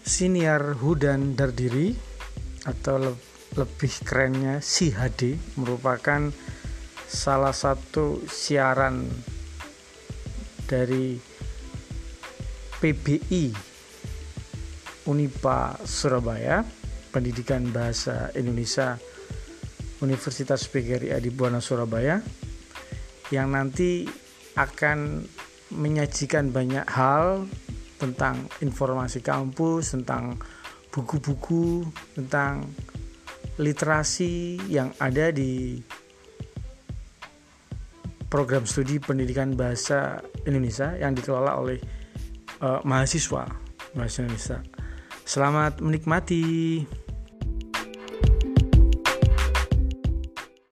Siniar Hudan Dardiri atau le lebih kerennya Si HD merupakan salah satu siaran dari PBI Unipa Surabaya Pendidikan Bahasa Indonesia Universitas PGRI Adi Buana Surabaya yang nanti akan menyajikan banyak hal tentang informasi kampus, tentang buku-buku, tentang literasi yang ada di program studi pendidikan bahasa Indonesia yang dikelola oleh uh, mahasiswa bahasa Indonesia. Selamat menikmati.